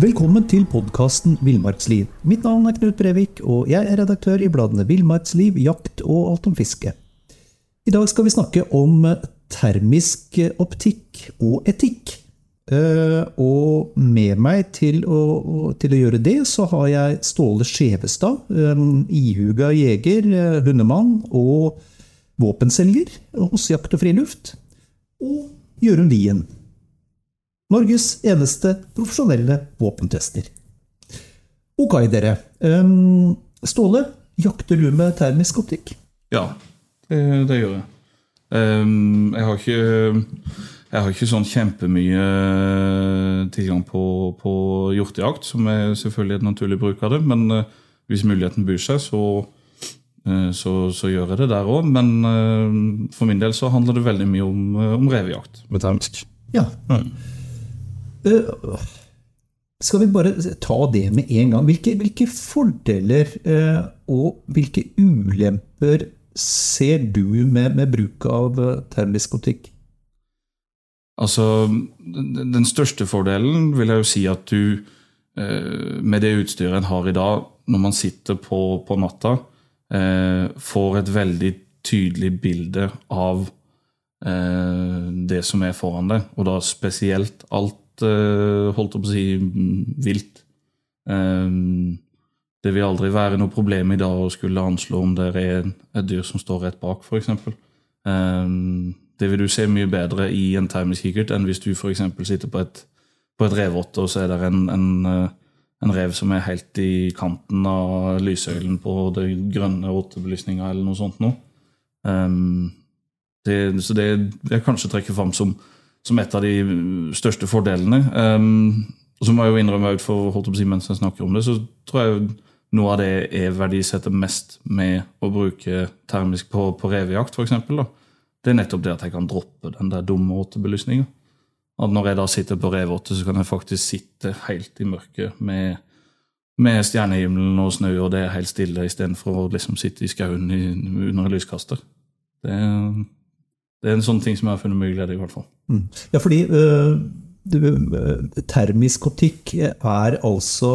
Velkommen til podkasten Villmarksliv. Mitt navn er Knut Brevik, og jeg er redaktør i bladene Villmarksliv, Jakt og Alt om fiske. I dag skal vi snakke om termisk optikk og etikk. Eh, og med meg til å, til å gjøre det, så har jeg Ståle Skjevestad, ihuga jeger, eh, hundemann og våpenselger hos Jakt og Friluft. Og Jørund Lien, Norges eneste profesjonelle våpentester. Ok, dere. Ståle, jakter du med termisk optikk? Ja, det, det gjør jeg. Jeg har ikke jeg har ikke sånn kjempemye tilgang på, på hjortejakt, som er selvfølgelig et naturlig bruk av det. Men uh, hvis muligheten byr seg, så, uh, så, så, gjør jeg det der òg. Men uh, for min del så handler det veldig mye om, om revejakt med termisk. Ja. Mm. Skal vi bare ta det med en gang? Hvilke, hvilke fordeler og hvilke ulemper ser du med, med bruk av termisk optikk? Altså, Den største fordelen vil jeg jo si at du, med det utstyret en har i dag, når man sitter på, på natta, får et veldig tydelig bilde av det som er foran deg. Og da spesielt alt holdt opp å si vilt. Det vil aldri være noe problem i dag å skulle anslå om det er et dyr som står rett bak, f.eks. Det vil du se mye bedre i en timingskikkert enn hvis du f.eks. sitter på et, på et revotte, og så er det en, en, eh, en, rev som er helt i kanten av lyssøylen på det grønne åttebelysninga eller noe sånt noe. Um, det, så det jeg kanskje trekker fram som, som, et av de største fordelene. Um, og så må jeg jo innrømme ut for holdt si, mens jeg snakker om det, så tror jeg noe av det jeg verdisetter mest med å bruke termisk på, på revejakt, f.eks det er nettopp det at jeg kan droppe den der dumme åtebelysninga. At når jeg da sitter på revåte, så kan jeg faktisk sitte helt i mørket med, med stjernehimmelen og snø, og det er helt stille, istedenfor å liksom sitte i skauen under en lyskaster. Det er, det er, en sånn ting som jeg har funnet mye glede i, hvert fall. Mm. Ja, fordi uh, du, uh, termisk optikk er altså,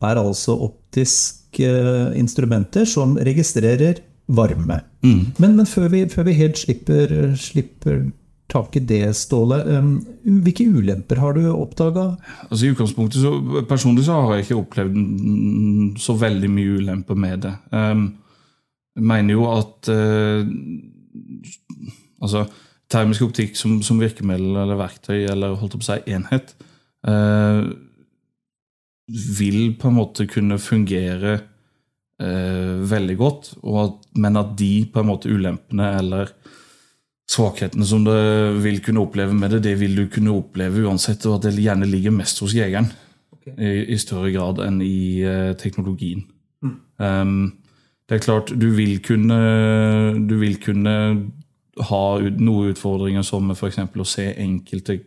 er altså optiske instrumenter som registrerer varme. Mm. Men, men før, vi, før, vi, helt slipper, slipper tak i det, Ståle. Um, hvilke ulemper har du oppdaga? Altså, I utgangspunktet så, Personlig så har jeg ikke opplevd så veldig mye ulemper med det. Um, jeg mener jo at uh, altså, termisk optikk som, som, virkemiddel eller verktøy eller holdt på å si enhet eh, vil på en måte kunne fungere eh, veldig godt, at, men at de på en måte ulempene eller svakhetene som du vil kunne oppleve med det, det vil du kunne oppleve uansett, og at det gjerne ligger mest hos jegeren i, i, større grad enn i uh, teknologien. Mm. Um, det er klart, du vil kunne, du vil kunne ha noen utfordringer som f.eks. å se enkelte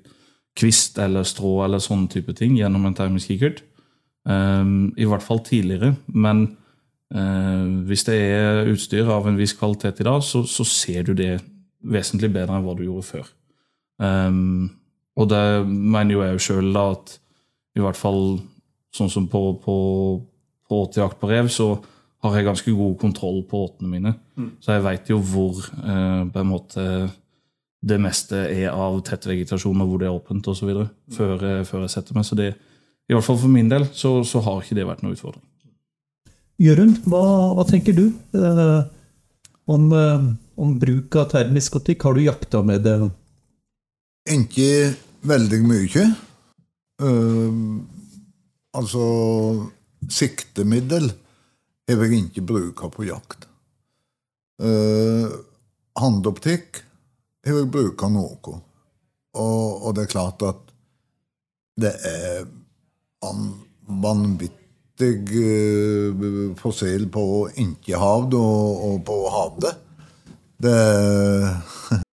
kvist eller strå eller sånne type ting gjennom en termisk kikkert. Um, I hvert fall tidligere. Men uh, hvis det er utstyr av en viss kvalitet i dag, så, så ser du det vesentlig bedre enn hva du gjorde før. Um, og det mener jo jeg jo sjøl at i hvert fall sånn som på, på, på åttejakt på rev, så har jeg ganske god kontroll på åtene mine. Mm. Så jeg veit jo hvor eh, på en måte det meste er av tett vegetasjon, og hvor det er åpent osv. Mm. Før, uh, før jeg setter meg. Så det, i hvert fall for min del så, så har ikke det vært noe utfordring. Jørund, hva, hva, tenker du eh, om, eh, om, bruk av termisk optikk? Har du jakta med det? Ikke veldig mye. Uh, altså Siktemiddel har jeg ikke bruka på jakt. Uh, Handoptikk har jeg bruka noe. Og, og, det er klart at det er vanvittig kraftig uh, forskjell på ikke-hav og, og på havet. Det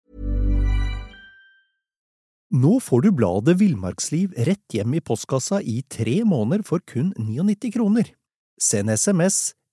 Nå får du bladet Villmarksliv rett hjem i postkassa i tre måneder for kun 99 kroner. Send SMS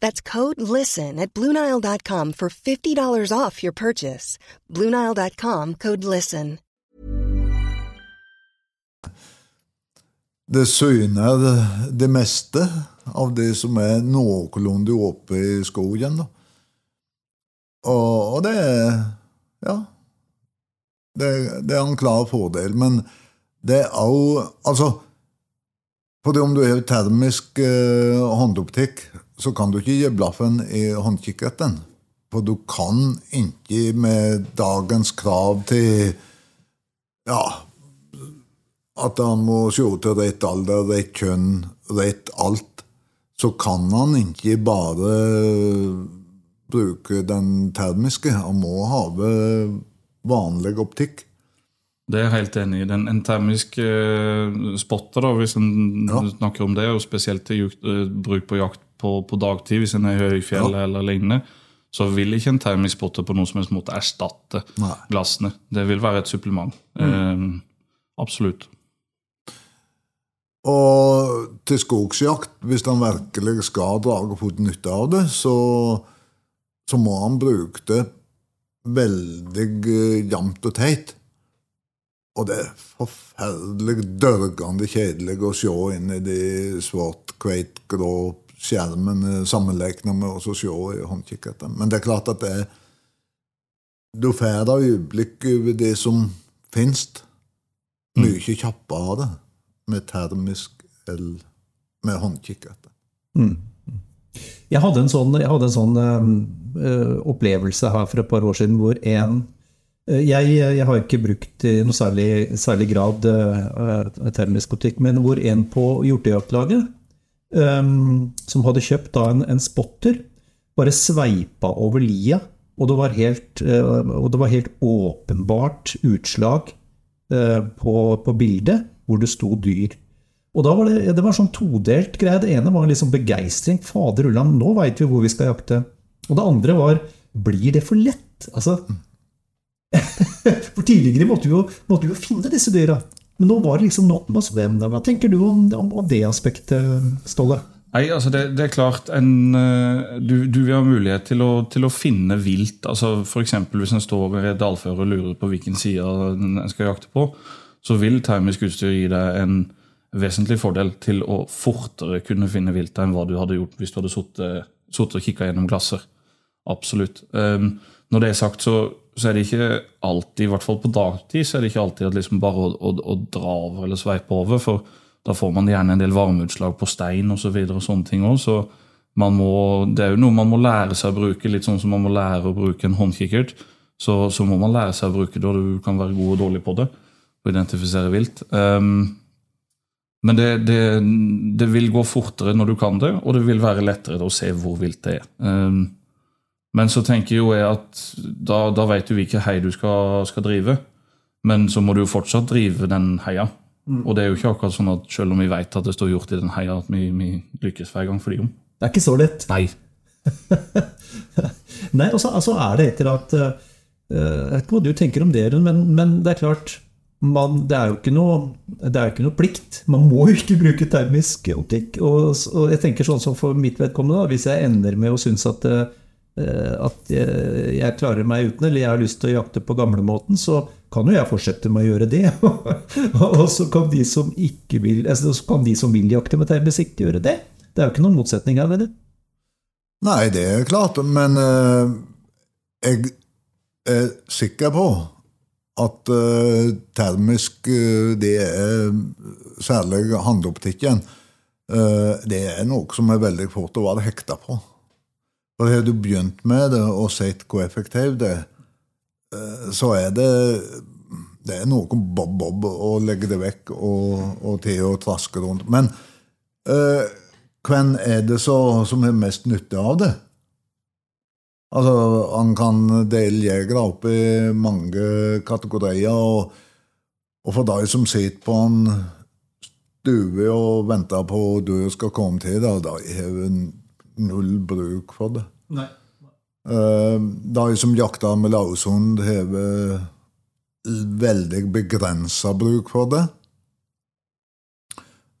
That's code LISTEN at Bluenile.com for $50 off your purchase. Bluenile.com code LISTEN. Det syner det meste av det som er noenlunde oppe i skogen. Da. Og, og det er Ja. Det, det, er en klar fordel. Men det er òg Altså fordi om du har termisk eh, håndoptikk, så kan du ikke gi blaffen i håndkikkerten. For du kan ikke med dagens krav til ja, at han må se til rett alder, rett kjønn, rett alt, så kan han ikke bare bruke den termiske. Han må ha vanlig optikk. Det er jeg helt enig i. Den, en termisk uh, spotter, da, hvis en ja. snakker om det, og spesielt til uh, bruk på jakt på, på, dagtid, hvis en er i høyfjell ja. eller lignende, så vil ikke en termisk spotter på noen som helst måte erstatte Nei. glassene. Det vil være et supplement. Mm. Eh, absolutt. Og til skogsjakt, hvis han virkelig skal dra og få nytte av det, så, så må han bruke det veldig jevnt og teit. Og det er forferdelig dørgende kjedelig å se inn i de svart-hveit-grå skjermene sammenlignet med å se i håndkikkerten. Men det er klart at det er Du får øyeblikk over det som finnes. Mm. Mye kjappere med termisk eller med håndkikkert. Mm. Jeg hadde en sånn, hadde en sånn øh, opplevelse her for et par år siden hvor en Eh, jeg, jeg, har ikke brukt i noe særlig, særlig grad uh, termisk optikk, men hvor en på hjortejaktlaget, um, som hadde kjøpt da en, en, spotter, bare sveipa over lia, og det var helt, uh, og det var helt åpenbart utslag uh, på, på, bildet hvor det sto dyr. Og da var det, det var sånn todelt greie. Det ene var liksom begeistring. Fader ulland, nå veit vi hvor vi skal jakte. Og det andre var blir det for lett? Altså, For tidligere måtte vi, jo, måtte vi jo finne disse dyra. Men nå var det liksom nok med svem. Hva tenker du om, om, om det aspektet, Ståle? Nei, altså det, det, er klart en, eh, du, du, vil ha mulighet til å, til å finne vilt. altså F.eks. hvis en står ved dalføre og lurer på hvilken side en skal jakte på, så vil termisk utstyr gi deg en vesentlig fordel til å fortere kunne finne vilt enn hva du hadde gjort hvis du hadde sittet og kikka gjennom glasser. Absolutt. Um, når det er sagt, så så er det ikke alltid, i hvert fall på dagtid, så er det ikke alltid at liksom bare å, å, å, dra over eller sveipe over. For da får man gjerne en del varmeutslag på stein og så videre, og sånne ting også. Så man må, det er jo noe man må lære seg å bruke, litt sånn som man må lære å bruke en håndkikkert. Så, så må man lære seg å bruke det, og du kan være god og dårlig på det. Og identifisere vilt. Um, men det, det, det, vil gå fortere når du kan det, og det vil være lettere å se hvor vilt det er. Um, men så tenker jo jeg at da, da vet du hvilken hei du skal, skal, drive. Men så må du jo fortsatt drive den heia. Mm. Og det er jo ikke akkurat sånn at selv om vi vet at det står gjort i den heia, at vi, vi lykkes hver gang for de om. Det er ikke så lett. Nei. Nei, og så altså er det etter at uh, Jeg vet ikke hva du tenker om det, men, men det er klart man, det, er jo ikke noe, det er jo ikke noe plikt. Man må jo ikke bruke termisk optikk. Og, og, jeg tenker sånn som for mitt vedkommende, da, hvis jeg ender med å synes at uh, Eh, at jeg klarer meg uten, eller jeg har lyst til å jakte på gamlemåten, så kan jo jeg fortsette med å gjøre det. og så kan de som ikke vil altså, kan de som vil jakte med termisikt, gjøre det. Det er jo ikke noen motsetning her, Det. Nei, det er klart, men uh, jeg er sikker på at uh, termisk, uh, det er særlig håndoptikken, det er noe som er veldig fort å være hekta på. For har du begynt med det og sett hvor effektivt det er, eh, så er det det er noe bob-bob å legge det vekk og, og til å traske rundt. Men øh, hvem er det så, som har mest nytte av det? Altså, Han kan dele jegere opp i mange kategorier. Og, og for de som sitter på en stue og venter på at du skal komme til da, de har null bruk for det. Nei. Uh, De som jakter med laushund, har veldig begrensa bruk for det.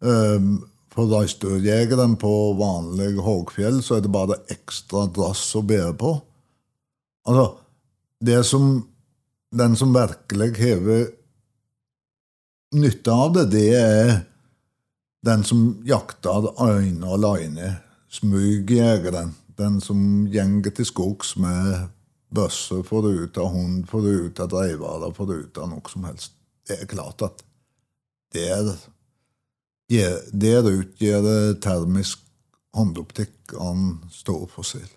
Uh, For reinsdyrjegeren på vanlig Hågfjell så er det bare ekstra drass å bære på. Altså, det som Den som virkelig har nytte av det, det er den som jakter øyne alene. Smygjegeren. Den som gjenger til skogs med bøsse foruten hund, å ut av noe som helst. Det er klart at det er Der utgjør termisk håndoptikk en stor forskjell.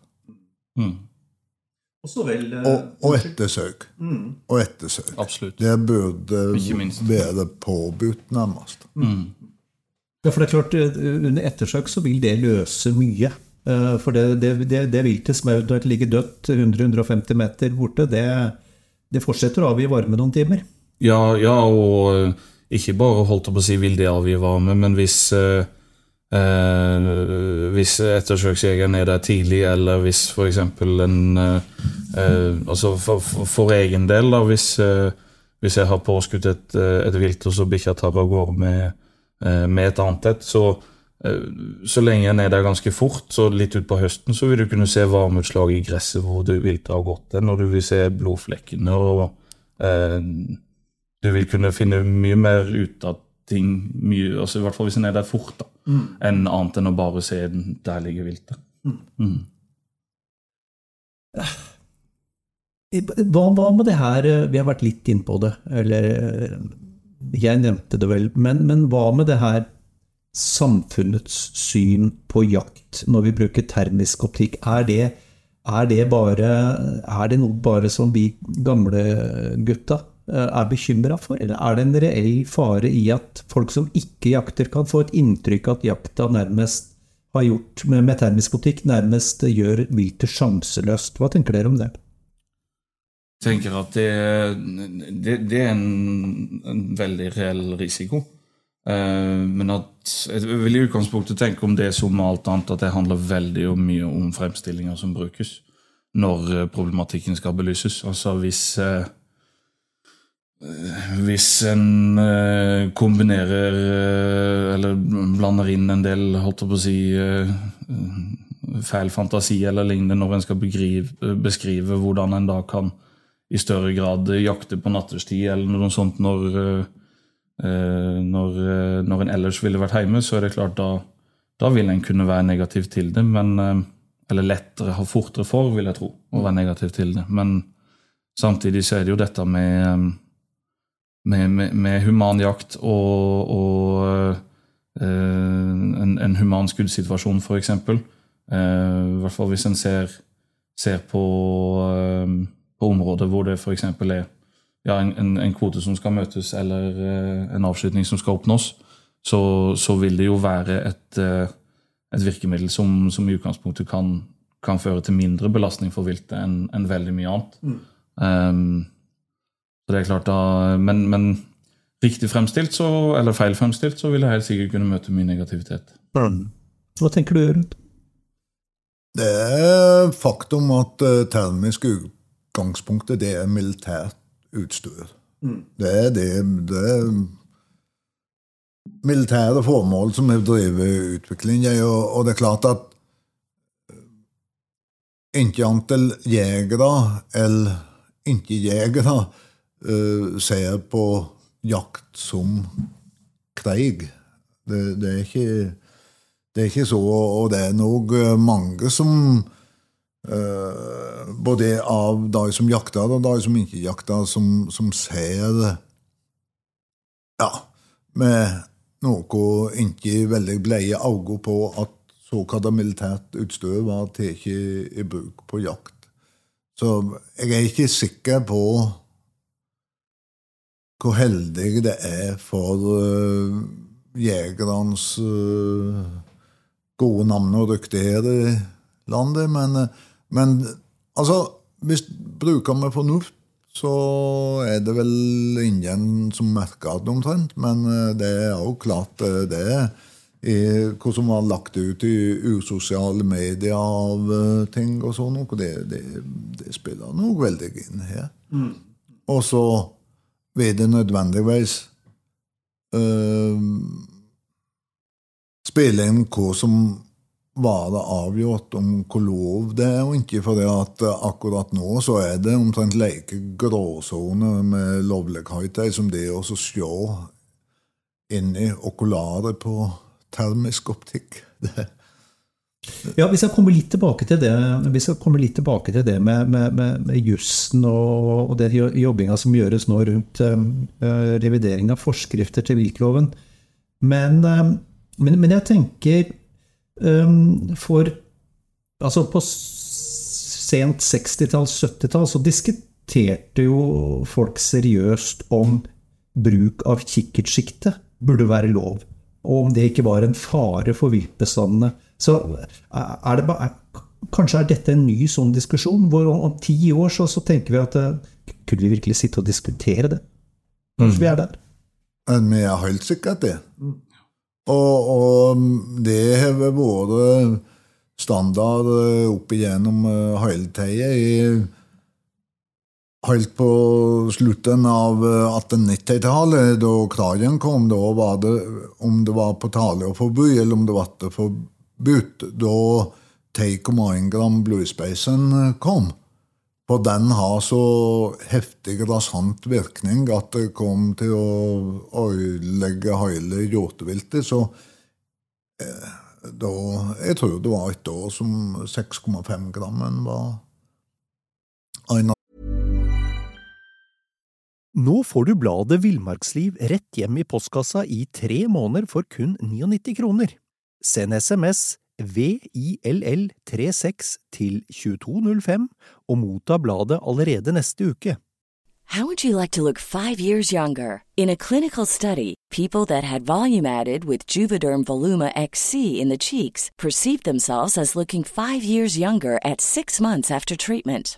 Mm. Og så vel eh, Og, og ettersøk. Mm. Og ettersøk. Absolutt. Det burde være påbudt, nærmest. Ja, for det er klart, eh, Under ettersøk så vil det løse mye. Eh, For det, det, det, det viltet som eventuelt ligger dødt 100-150 meter borte, det, det fortsetter å avgi varme noen timer. Ja, ja, og ikke bare holdt på å si vil det avgi varme, men hvis eh, eh, hvis ettersøksjegeren er der tidlig, eller hvis f.eks. en eh, Altså for, for, for egen del, da, hvis, eh, hvis jeg har påskutt et, et vilt, og så bikkja tar av gårde med, med et annet et, så eh, så lenge en er der ganske fort, så litt utpå høsten, så vil du kunne se varmeutslag i gresset hvor du vil har gått hen, og du vil se blodflekkene, og eh, du vil kunne finne mye mer ut av ting, mye, altså i hvert fall hvis en er der fort, da, enn annet enn å bare se den der ligger viltet. Mm. Hva, hva med det her eh, Vi har vært litt inn på det, eller eh, jeg nevnte det vel, men, men hva med det her samfunnets syn på jakt når vi bruker termisk optikk? Er det, er det, bare, er det noe bare som vi gamle gutta eh, er bekymra for, eller er det en reell fare i at folk som ikke jakter, kan få et inntrykk av at jakta nærmest har gjort med, termisk optikk, nærmest gjør viltet sjanseløst? Hva tenker dere om det? Tenker at det, det, det er en, en veldig reell risiko. Eh, men at jeg vil i utgangspunktet tenke om det som alt annet, at det handler veldig mye om fremstillinger som brukes når eh, problematikken skal belyses. Altså hvis eh, eh, hvis en eh, kombinerer eller blander inn en del, holdt jeg på å si, feil fantasi eller lignende når en skal begrive, beskrive hvordan en da kan i større grad jakte på nattestid eller noe sånt når, eh, eh, når, eh, når en ellers ville vært hjemme, så er det klart da, da vil en kunne være negativ til det. Men, eller lettere, ha fortere for, vil jeg tro, å være negativ til det. Men samtidig så er det jo dette med, med, med, med human jakt og, og en, en human skuddsituasjon, f.eks. Eh, I hvert fall hvis en ser, ser på på områder hvor det f.eks. er ja, en, en, en kvote som skal møtes, eller eh, en avslutning som skal oppnås, så, så vil det jo være et, eh, et virkemiddel som, som i utgangspunktet kan, kan føre til mindre belastning for viltet enn en veldig mye annet. Um, så det er klart da, men, men riktig fremstilt, så, eller feil fremstilt, så vil jeg helt sikkert kunne møte mye negativitet. Hva tenker du, rundt Det er faktum at uh, termisk utgangspunktet det er militært utstyr. Det er det, det er militære formål som har drevet utviklingen. Og, og det er klart at ikke antall jegere eller ikke-jegere uh, ser på jakt som krig. Det, det, er ikke, det er ikke så, og det er nok eh, mange som eh, Både av de som jakter, og de som ikke jakter, som, som ser Ja, med noe ikke veldig bleie øyne på at såkalt militært utstyr var tatt i bruk på jakt. Så jeg er ikke sikker på hvor heldig det er for uh, jegernes uh, gode navn og rykte her i landet. Men, uh, men altså, hvis bruker med fornuft, så er det vel ingen som merker det omtrent. Men eh, det er jo klart eh, det er i hva som var lagt ut i usosiale medier av eh, ting og sånn, og det, det, det spiller nok veldig inn her. Og så vil det nødvendigvis øh, spille inn hva som var det avgjort om hvor lov det er og ikke. For at akkurat nå så er det omtrent like gråsone med lovligheter som det å se inni okularet på termisk optikk. Det. Ja, Vi skal komme litt tilbake til det, tilbake til det med, med, med, med jussen og, og den jobbinga som gjøres nå rundt uh, revidering av forskrifter til viltloven. Men, uh, men, men jeg tenker for Altså, på sent 60-tall, 70-tall, så diskuterte jo folk seriøst om bruk av kikkertsjikte burde være lov. Og om det ikke var en fare for viltbestandene. Så er det bare Kanskje er dette en ny sånn diskusjon, hvor om ti år så, så tenker vi at Kunne vi virkelig sitte og diskutere det? Kanskje mm. vi er der? Vi er helt sikkert det. Mm. Og, og det har vært standard opp igjennom eh, hele tida. Helt på slutten av 1890-tallet, da Kragen kom, da var det om det var på tale å forby, eller om det ble forbudt, da 10,1 gram bluespacen kom. For den har så heftig rasant virkning at det kom til å ødelegge hele hjorteviltet. Så eh, da Jeg tror det var et år som 6,5 grammen var en Nå får du bladet Villmarksliv rett hjem i postkassa i tre måneder for kun 99 kroner. Send SMS VILL36 til 2205 og motta bladet allerede neste uke. How would you like to look five years younger? In a clinical study, people that had volume added with Juvederm Voluma XC in the cheeks perceived themselves as looking five years younger at six months after treatment.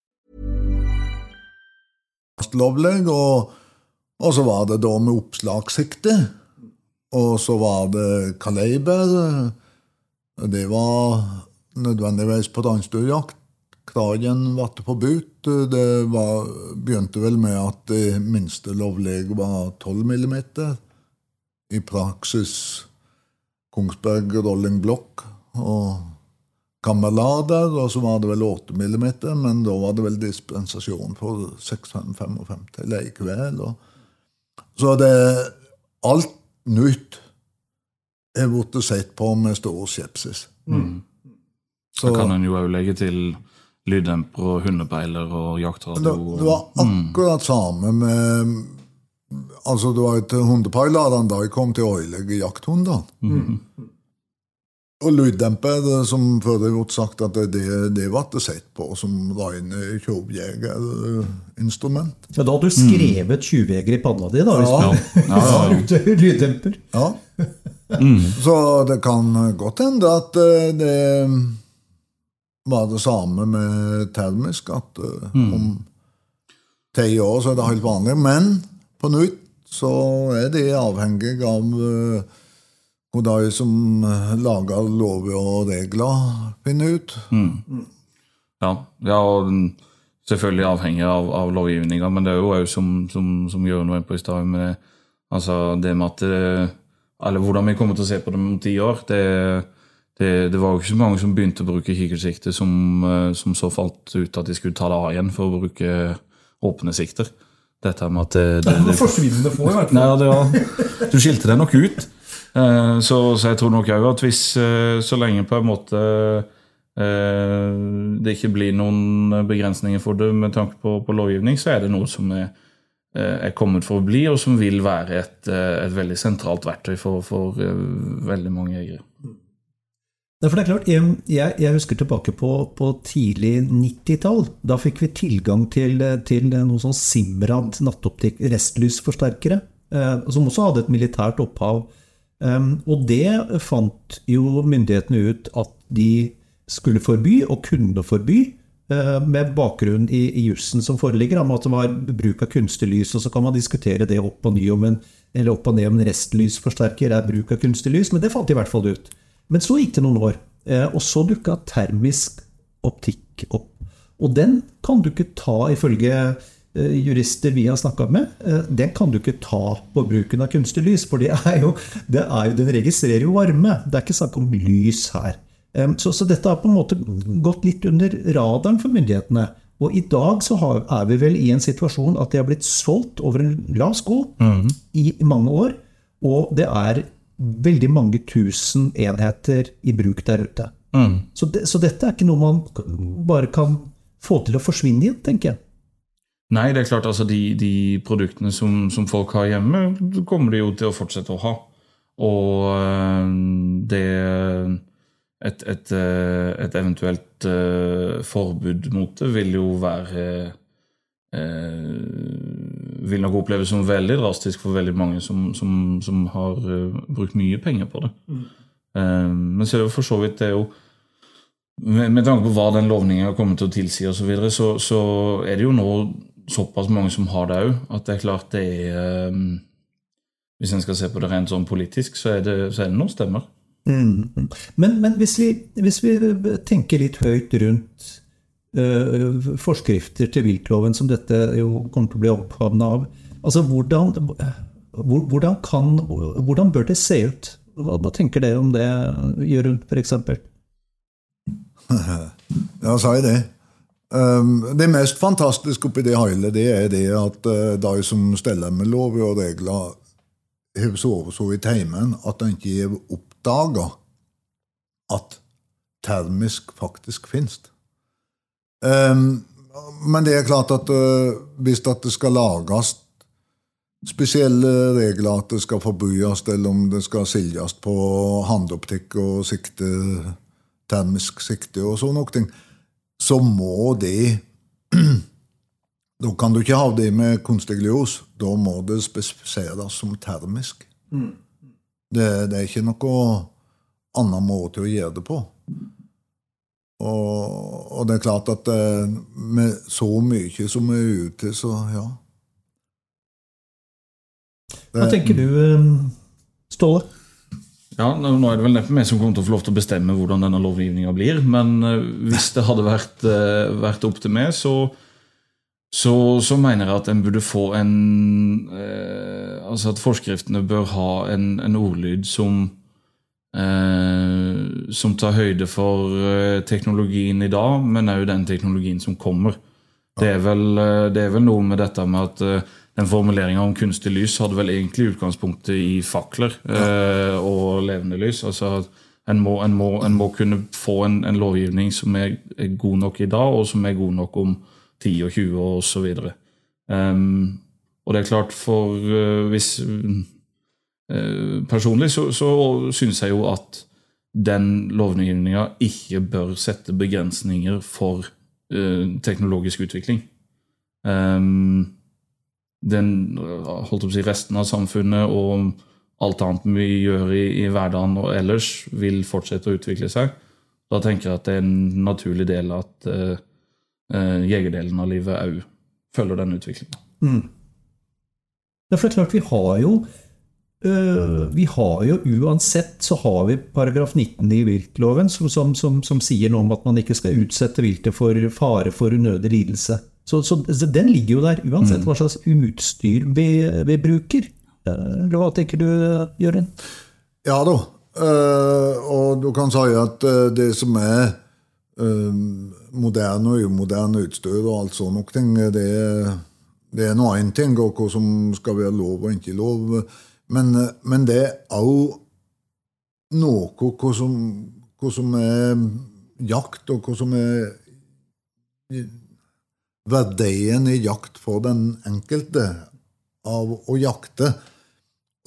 Lovlig, og, og, så var det da med oppslagssikte. Og så var det kaliber. Det var nødvendigvis på dansdyrjakt. Kragen ble forbudt. Det var, begynte vel med at det minste lovlige var 12 millimeter. I praksis Kongsberg Rolling Block. Og kammerlader, og så var det vel 8 mm, men da var det vel dispensasjon for 655 likevel. Og, så det Alt nytt er blitt sett på med stor skepsis. Mm. Så, da kan en jo òg legge til lyddemper og hundepeiler og jaktradio. Det, det var mm. akkurat mm. samme med Altså, det var et hundepeilerne da jeg kom til å ødelegge jakthundene. Mm. Og lyddemper, som før det ble sagt, at det, det ble sett på som rene tjuvjegerinstrument. Ja, da hadde du skrevet mm. i panna di, da? Hvis ja, ja. lyddemper. Ja. Mm. Så det kan godt hende at eh, det var det samme med termisk, at eh, mm. om ti år så er det helt vanlig. Men på nytt så er det avhengig av eh, og de som eh, lager lover og regler, finner ut. Mm. Ja, ja, og selvfølgelig avhengig av, av lovgivninga, men det er jo òg som, som, som Jørund var på i stad, med altså det med at det, Eller hvordan vi kommer til å se på det om ti år, det, det, det, var jo ikke så mange som begynte å bruke kikkertsikte, som, eh, som, så falt ut at de skulle ta det av igjen for å bruke åpne sikter. Dette med at det, det, det Forsvinnende få, i hvert fall. Nei, var, du skilte deg nok ut. Eh, så, så, jeg tror nok òg at hvis eh, så lenge på en måte det ikke blir noen begrensninger for det med tanke på, på lovgivning, så er det noe som er, er kommet for å bli, og som vil være et, et veldig sentralt verktøy for, for veldig mange jegere. For det er klart, jeg, jeg husker tilbake på, på tidlig 90-tall. Da fikk vi tilgang til, til noe sånn Simrad nattoptikk, restlysforsterkere, eh, som også hadde et militært opphav. Um, og det fant jo myndighetene ut at de skulle forby, og kunne forby, eh, med bakgrunn i, i jussen som foreligger, om at det var bruk av kunstig lys. Og så kan man diskutere det opp og, en, opp og ned om en restlysforsterker er bruk av kunstig lys, men det fant de i hvert fall ut. Men så gikk det noen år, eh, og så dukka termisk optikk opp. Og den kan du ikke ta, ifølge jurister vi har snakka med, eh, den kan du ikke ta på bruken av kunstig lys. For det er jo, det er jo, den registrerer jo varme. Det er ikke snakk om lys her. Så, så, dette har på en måte gått litt under radaren for myndighetene. Og i dag så har, er vi vel i en situasjon at det har blitt solgt over en lav sko mm. i mange år. Og det er veldig mange tusen enheter i bruk der ute. Mm. Så, de, så, dette er ikke noe man bare kan få til å forsvinne igjen, tenker jeg. Nei, det er klart altså de, de produktene som, som, folk har hjemme, kommer de jo til å fortsette å ha. Og øh, det et, et, øh, et, eventuelt uh, forbud mot det vil jo være vil nok oppleves som veldig drastisk for veldig mange som, som, som har brukt mye penger på det. Mm. Men så er det for så vidt det er jo med, med tanke på hva den lovningen har kommet til å tilsi, og så, videre, så, så er det jo nå såpass mange som har det òg, at det er klart det er um, Hvis en skal se på det rent sånn politisk, så er det, så er det noen stemmer. Mm. Men, men hvis, vi, hvis, vi, tenker litt høyt rundt uh, forskrifter til viltloven som dette jo kommer til å bli opphavnet av. Altså, hvordan, hvordan, kan, hvordan bør det se ut? Hva, hva tenker dere om det, Jørund, f.eks.? Ja, sa jeg det. Um, det mest fantastiske oppi det hele det er det at uh, de som steller med lover og regler, har sovet så vidt hjemme at de ikke har oppdaga at termisk faktisk finnes. Um, men det er klart at uh, hvis det skal lages spesielle regler, at det skal forbys, eller om det skal selges på handoptikk og sikte, termisk sikte og sånne ting, så må det Da kan du ikke ha det med kunstig lys. Da må det spesifiseres som termisk. Mm. Det, det, er ikke noe annen måte å gjøre det på. Og, og, det er klart at eh, med så mye som er ute, så ja. Det, Hva tenker du, eh, Ståle? Ja, Nå er det vel neppe vi som kommer til å få lov til å bestemme hvordan denne lovgivninga blir. Men eh, hvis det hadde vært, vært opp til meg, så, så, så, mener jeg at en burde få en eh, Altså at forskriftene bør ha en, en ordlyd som Eh, som tar høyde for eh, teknologien i dag, men òg den teknologien som kommer. Det er, vel, eh, det er vel noe med dette med at den formuleringa om kunstig lys hadde vel egentlig utgangspunktet i fakler ja. og levende lys. altså en må, en, må, en må, kunne få en, en lovgivning som er, er, god nok i dag, og som er god nok om 10 og 20 år osv. Um, og det er klart, for uh, hvis uh, personlig så, så syns jeg jo at den lovgivninga ikke bør sette begrensninger for uh, teknologisk utvikling. Um, den, holdt å si, resten av samfunnet og alt annet vi gjør i, i hverdagen og ellers, vil fortsette å utvikle seg. Da tenker jeg at det er en naturlig del at uh, uh, jegerdelen av livet òg følger den utviklingen. Mm. Det er klart vi har jo uh, vi har jo uansett så har vi paragraf 19 i viltloven som, som, som, som, sier noe om at man ikke skal utsette viltet for fare for unødig lidelse. Så, så, så, den ligger jo der, uansett mm. hva slags utstyr vi, vi bruker. Eller hva tenker du, Jørgen? Ja da. Uh, og du kan si at eh, det som er uh, moderne og umoderne utstyr og alt sånne ting, det, det er noe annet ting, og hva som skal være lov og ikke lov. Men, men det er òg noe hva som, hva som er jakt, og hva som er verdien i jakt for den enkelte av å jakte.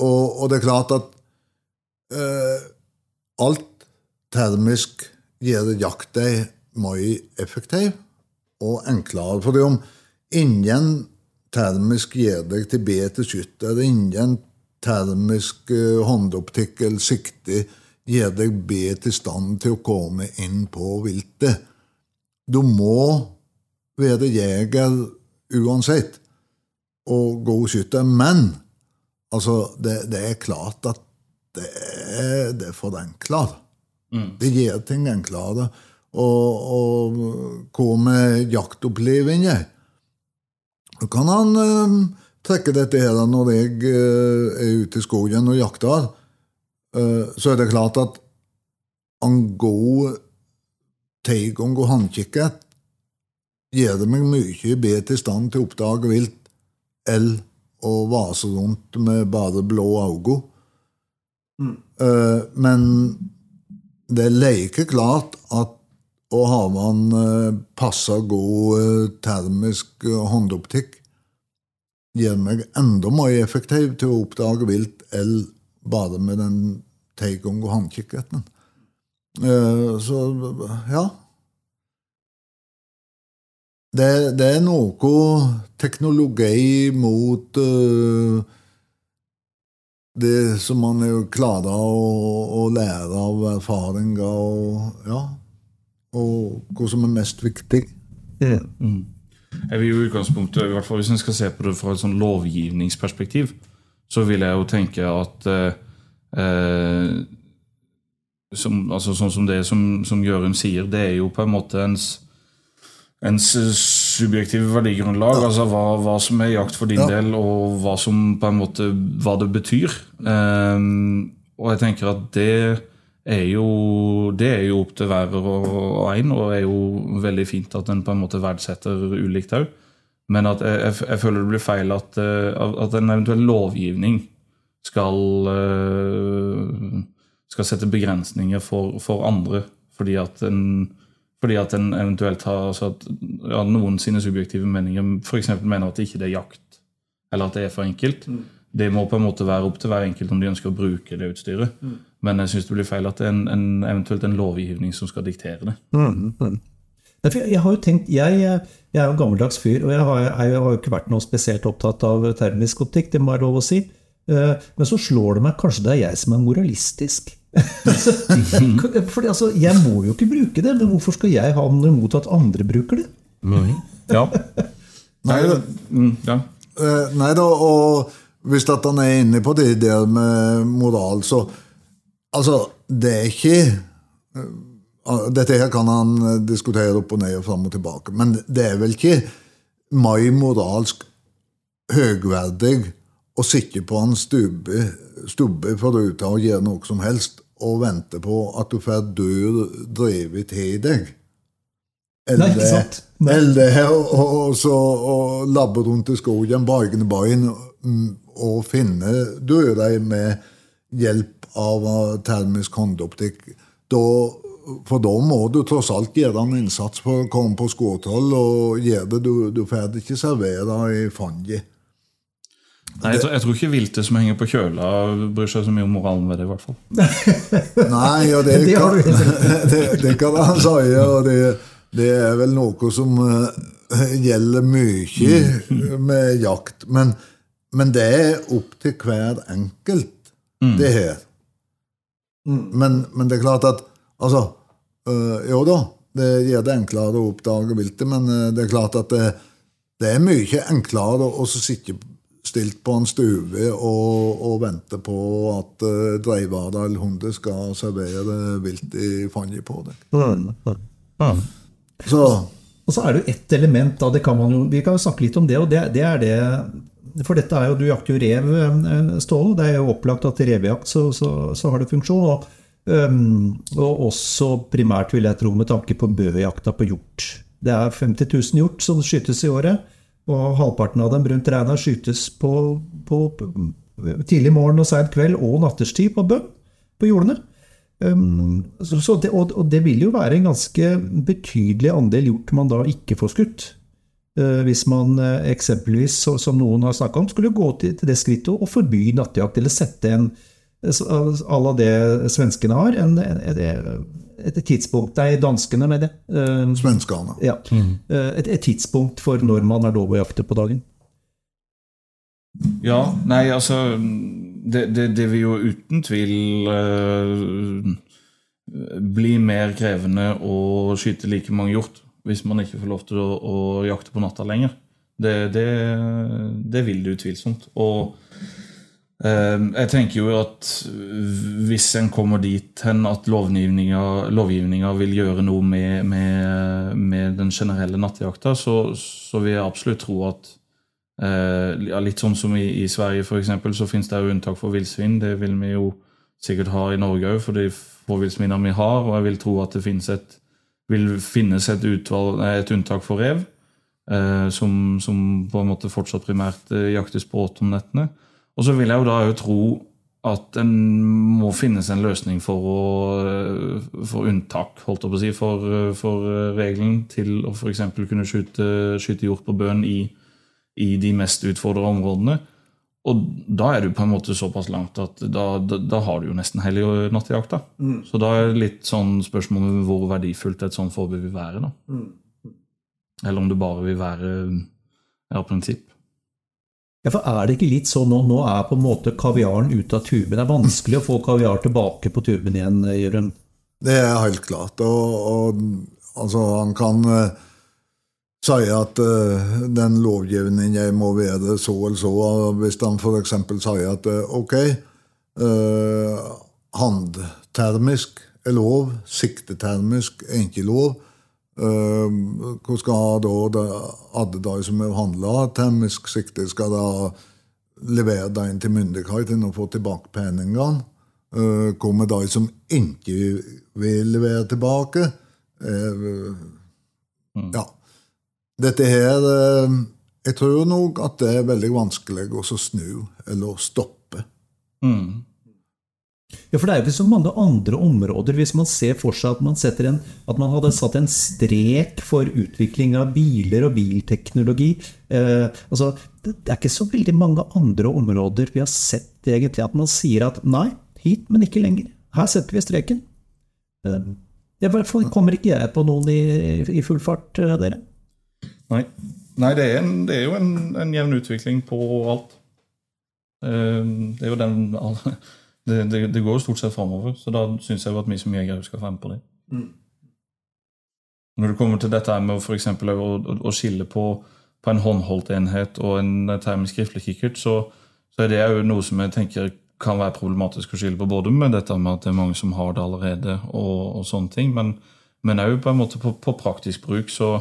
Og, og det er klart at eh, alt termisk gjør jakta mye effektiv og enklere. For om ingen termisk gjør deg til bedre skytter, ingen termisk eh, håndoptikk eller sikte gjør deg bedre i stand til å komme inn på viltet. Du må være jeger uansett og god skytter. Men altså, det, det er klart at det er, det er forenkler. Det gjør ting enklere. Og, og hva med jaktopplevelser? Da kan han eh, trekke dette her når jeg eh, er ute i skogen og jakter. Eh, så er det klart at en god tilgang og håndkikkert gjør det meg mye bedre i stand til å oppdage vilt enn å vase rundt med bare blå øyne. Mm. men det er like klart at å ha en uh, passa god eh, termisk eh, håndoptikk gjør meg enda mer effektiv til å oppdage vilt enn bare med den teigong og håndkikkerten. Eh, så ja. Det, det er noe teknologi mot uh, det som man er klarer å, å lære av erfaringer, og, ja, og hva som er mest viktig. Jeg vil jo utgangspunktet, i hvert fall hvis en skal se på det fra et sånn lovgivningsperspektiv, så vil jeg jo tenke at eh, eh, som, altså Sånn som det som, som Jørund sier, det er jo på en måte ens, ens subjektive verdigrunnlag. Altså hva, hva som er jakt for din Ja. del, og hva som på en måte hva det betyr. Um, og jeg tenker at det er jo, det er jo opp til hver og en, og er jo veldig fint at en på en måte verdsetter ulikt òg. Men at jeg, jeg, jeg føler det blir feil at, eh, at en eventuell lovgivning skal, eh, skal sette begrensninger for, for andre. Fordi at en, fordi at en eventuelt har altså at, ja, noen sine subjektive meninger f.eks. mener at ikke det er jakt, eller at det er for enkelt. Det må på en måte være opp til hver enkelt om de ønsker å bruke det utstyret. Men jeg syns det blir feil at det er en, en, eventuelt en lovgivning som skal diktere det. Mm. Jeg har jo tenkt, jeg, jeg er jo en gammeldags fyr, og jeg har, jeg har jo ikke vært noe spesielt opptatt av termisk optikk, det må jeg lov å si. Eh, Men så slår det meg kanskje det er jeg som er moralistisk. Fordi altså, Jeg må jo ikke bruke det, men hvorfor skal jeg ha noe imot at andre bruker det? Ja. Nei, Mm, ja. Eh, nei da, og hvis at han er inne på det der med moral, så Altså, det er ikke eh, Dette her kan han eh, diskutere opp og ned og fram og tilbake, men det er vel ikke mai moralsk høgverdig å sitte på en stubbe, stubbe foruten å gjøre noe som helst, og vente på at du får dør drevet til deg. Nei, ikke sant? Nei. Eller og, og, så, og labbe rundt i skogen bakende bein mm, og finne dører med hjelp av termisk håndoptikk. For da må du tross alt gjøre en innsats for å komme på skåthold og gjøre det. Du, du får ikke servere i fanget. Nei, jeg, tror, jeg tror ikke viltet som henger på kjøla, bryr seg så mye om moralen ved det. i hvert fall. Nei, og det, kan, det, det kan han si. Og det, det er vel noe som eh, gjelder mye med jakt. Men, men det er opp til hver enkelt, det her. Men, men det er klart at Altså, øh, jo da, det gjør det enklere å oppdage viltet, men øh, det er klart at det, det er mye enklere å sitte sitte stilt på en stue og, og venter på at uh, Dreivardal Hunde skal servere vilt i fanget på deg. Så Og så er det jo ett element, da, kan jo, vi kan jo snakke litt om det, og det, det er det for dette er jo, du jakter jo rev, eh, Ståle. Det er jo opplagt at i revejakt så, så, så har det funksjon. Og, um, og også primært, vil jeg tro, med tanke på bøjakta på hjort. Det er 50 000 hjort som skytes i året, og halvparten av dem rundt regna skytes på, på, på, tidlig morgen og seint kveld og natterstid på bønn på jordene. Um, så det, og, og, det vil jo være en ganske betydelig andel hjort man da ikke får skutt. Uh, hvis man uh, eksempelvis, så, som noen har snakka om, skulle gå til, til det skrittet å forby nattjakt, eller sette en à la det svenskene har, en, et, et, tidspunkt Det er danskene med det. Uh, Svenskene. Ja, mm. et, et, tidspunkt for når man er lov å jakte på dagen. Ja, nei, altså det, det, det, vil jo uten tvil uh, bli mer krevende å skyte like mange hjort hvis man ikke får lov til å, å jakte på natta lenger. Det, det, det vil det utvilsomt. Og jeg tenker jo at hvis en kommer dit hen at lovgivninga vil gjøre noe med, med, med den generelle nattjakta, så, så vil jeg absolutt tro at Eh, litt sånn som i, i Sverige, f.eks., så finnes det unntak for villsvin. Det vil vi jo sikkert ha i Norge òg, for de få villsvinene vi har. Og jeg vil tro at det et, vil finnes et, utvalg, et unntak for rev, eh, som, som, på en måte fortsatt primært eh, jaktes på om nettene. Og så vil jeg jo da jo tro at en må finnes en løsning for, å, for unntak, holdt jeg på å si, for, for regelen til å f.eks. kunne skyte, skyte hjort på bøen i i de mest utfordra områdene. Og da er du på en måte såpass langt at da, da, da har du jo nesten hele nattejakta. Mm. Så da er det litt sånn spørsmål om hvor verdifullt et sånt forbud vil være. da. Mm. Eller om det bare vil være av prinsipp. Ja, for Er det ikke litt sånn nå? Nå er på en måte kaviaren ute av tuben. Det er vanskelig å få kaviar tilbake på tuben igjen, Jørund? Det er helt klart. Og, og altså, han kan uh, si at uh, den lovgivningen må være så eller så. Hvis han f.eks. sier at uh, ok, handtermisk er lov, siktetermisk er ikke lov. Uh, hva skal da alle de som handler termisk sikte, skal da levere den til myndighetene og få tilbake pengene? Hva med de som ikke vil levere tilbake? Uh, mm. Ja. Dette her Jeg tror nok at det er veldig vanskelig å snu eller stoppe. Mm. Ja, for det er jo ikke så mange andre områder. Hvis man ser for seg at man, en, at man hadde satt en strek for utvikling av biler og bilteknologi eh, altså, det, er ikke så veldig mange andre områder vi har sett egentlig at man sier at nei, hit, men ikke lenger. Her setter vi streken. I hvert fall kommer ikke jeg på noen i, i full fart, eh, dere. Nei, Nei det, er en, det, er jo en, en jevn utvikling på alt. Eh, det er jo den det, det, det går jo stort sett framover, så da syns jeg jo at vi som jegere skal være med på det. Mm. Når det kommer til dette med for å, å, å skille på, på, en håndholdt enhet og en termisk skriftlig kikkert, så, så, er det jo noe som jeg tenker kan være problematisk å skille på, både med dette med at det er mange som har det allerede, og, og sånne ting, men òg på en måte på, på praktisk bruk. så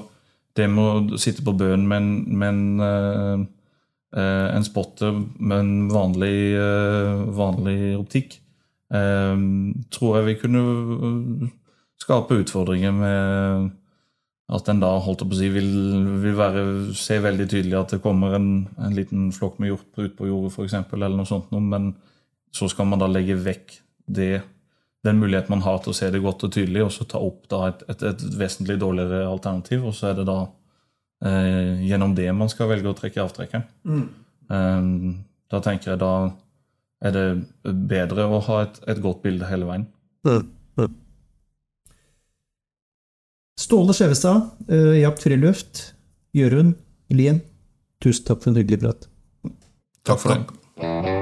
det med å sitte på bøen med en, med en, uh, en spotter med en vanlig, uh, vanlig optikk, tror jeg vi kunne skape utfordringer med at en da holdt på å si, vil, vil være, se veldig tydelig at det kommer en, en liten flokk med hjort ut på jordet, f.eks., eller noe sånt, men så skal man da legge vekk det den muligheten man har til å se det godt og tydelig, og så ta opp et, et, et, vesentlig dårligere alternativ. Og så er det da eh, gjennom det man skal velge å trekke avtrekkeren. Mm. Eh, da tenker jeg da er det bedre å ha et, et godt bilde hele veien. Mm. Ståle Skjevestad, uh, Jakt Friluft. Jørund Lien, tusen takk for en hyggelig prat. Takk for det.